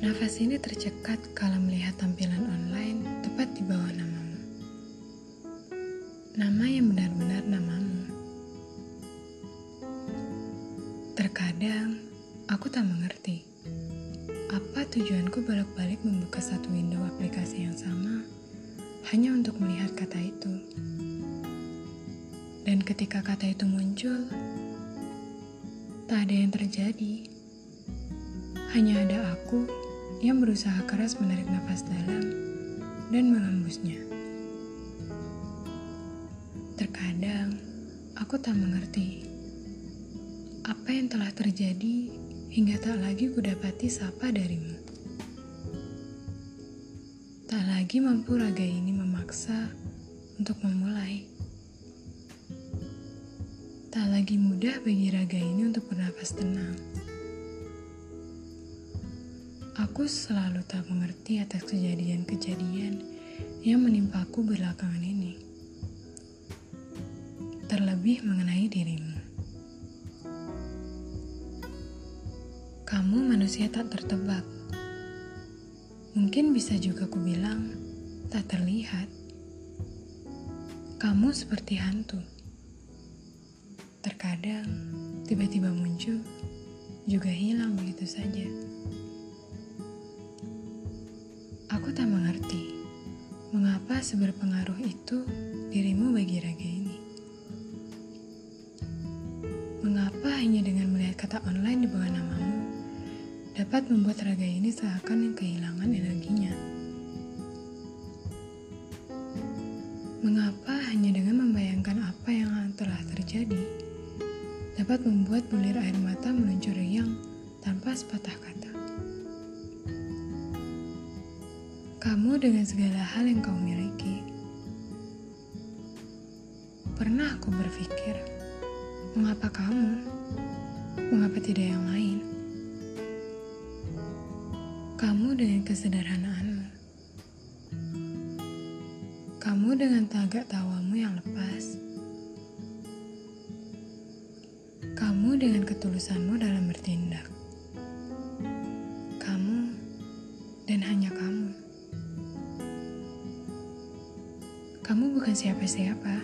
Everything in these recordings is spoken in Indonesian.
Nafas ini tercekat kalau melihat tampilan online tepat di bawah namamu. Nama yang benar-benar namamu. Terkadang aku tak mengerti apa tujuanku bolak-balik membuka satu window aplikasi yang sama hanya untuk melihat kata itu. Dan ketika kata itu muncul, tak ada yang terjadi. Hanya ada aku yang berusaha keras menarik nafas dalam dan mengembusnya. Terkadang aku tak mengerti apa yang telah terjadi hingga tak lagi kudapati sapa darimu. Tak lagi mampu raga ini memaksa untuk memulai. Tak lagi mudah bagi raga ini untuk bernafas tenang. Aku selalu tak mengerti atas kejadian-kejadian yang menimpaku belakangan ini. Terlebih mengenai dirimu. Kamu manusia tak tertebak. Mungkin bisa juga ku bilang tak terlihat. Kamu seperti hantu. Terkadang tiba-tiba muncul, juga hilang begitu saja. Aku tak mengerti mengapa seberpengaruh itu dirimu bagi raga ini. Mengapa hanya dengan melihat kata online di bawah namamu dapat membuat raga ini seakan yang kehilangan energinya? Mengapa hanya dengan membayangkan apa yang telah terjadi dapat membuat bulir air mata meluncur riang tanpa sepatah Kamu dengan segala hal yang kau miliki. Pernah aku berpikir, mengapa kamu? Mengapa tidak yang lain? Kamu dengan kesederhanaanmu. Kamu dengan tagak tawamu yang lepas. Kamu dengan ketulusanmu dalam bertindak. Kamu dan hanya kamu. Kamu bukan siapa-siapa.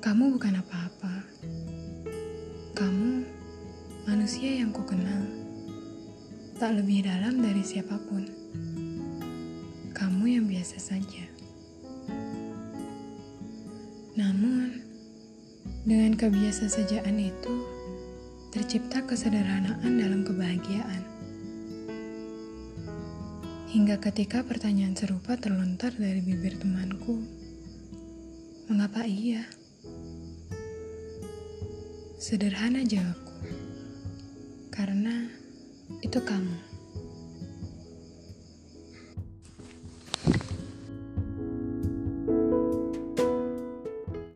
Kamu bukan apa-apa. Kamu manusia yang ku kenal. Tak lebih dalam dari siapa pun. Kamu yang biasa saja. Namun, dengan kebiasa sajaan itu, tercipta kesederhanaan dalam kebahagiaan. Hingga ketika pertanyaan serupa terlontar dari bibir temanku, mengapa iya? Sederhana jawabku, karena itu kamu.